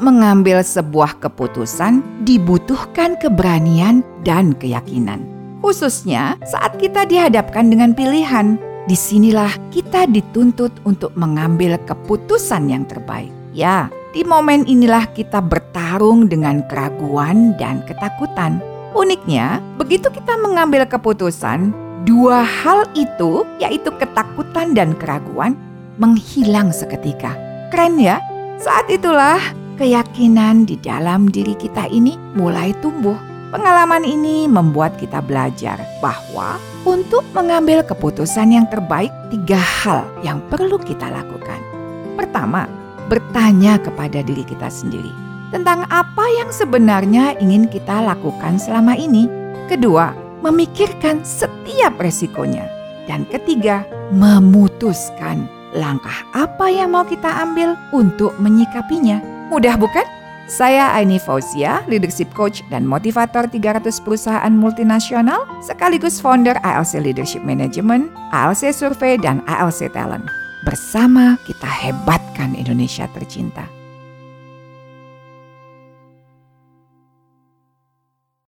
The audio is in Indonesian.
mengambil sebuah keputusan dibutuhkan keberanian dan keyakinan. Khususnya saat kita dihadapkan dengan pilihan, di sinilah kita dituntut untuk mengambil keputusan yang terbaik. Ya, di momen inilah kita bertarung dengan keraguan dan ketakutan. Uniknya, begitu kita mengambil keputusan, dua hal itu, yaitu ketakutan dan keraguan, menghilang seketika. Keren ya? Saat itulah keyakinan di dalam diri kita ini mulai tumbuh. Pengalaman ini membuat kita belajar bahwa untuk mengambil keputusan yang terbaik, tiga hal yang perlu kita lakukan. Pertama, bertanya kepada diri kita sendiri tentang apa yang sebenarnya ingin kita lakukan selama ini. Kedua, memikirkan setiap resikonya. Dan ketiga, memutuskan langkah apa yang mau kita ambil untuk menyikapinya. Mudah bukan? Saya Aini Fauzia, leadership coach dan motivator 300 perusahaan multinasional, sekaligus founder ALC Leadership Management, ALC Survey, dan ALC Talent. Bersama kita hebatkan Indonesia tercinta.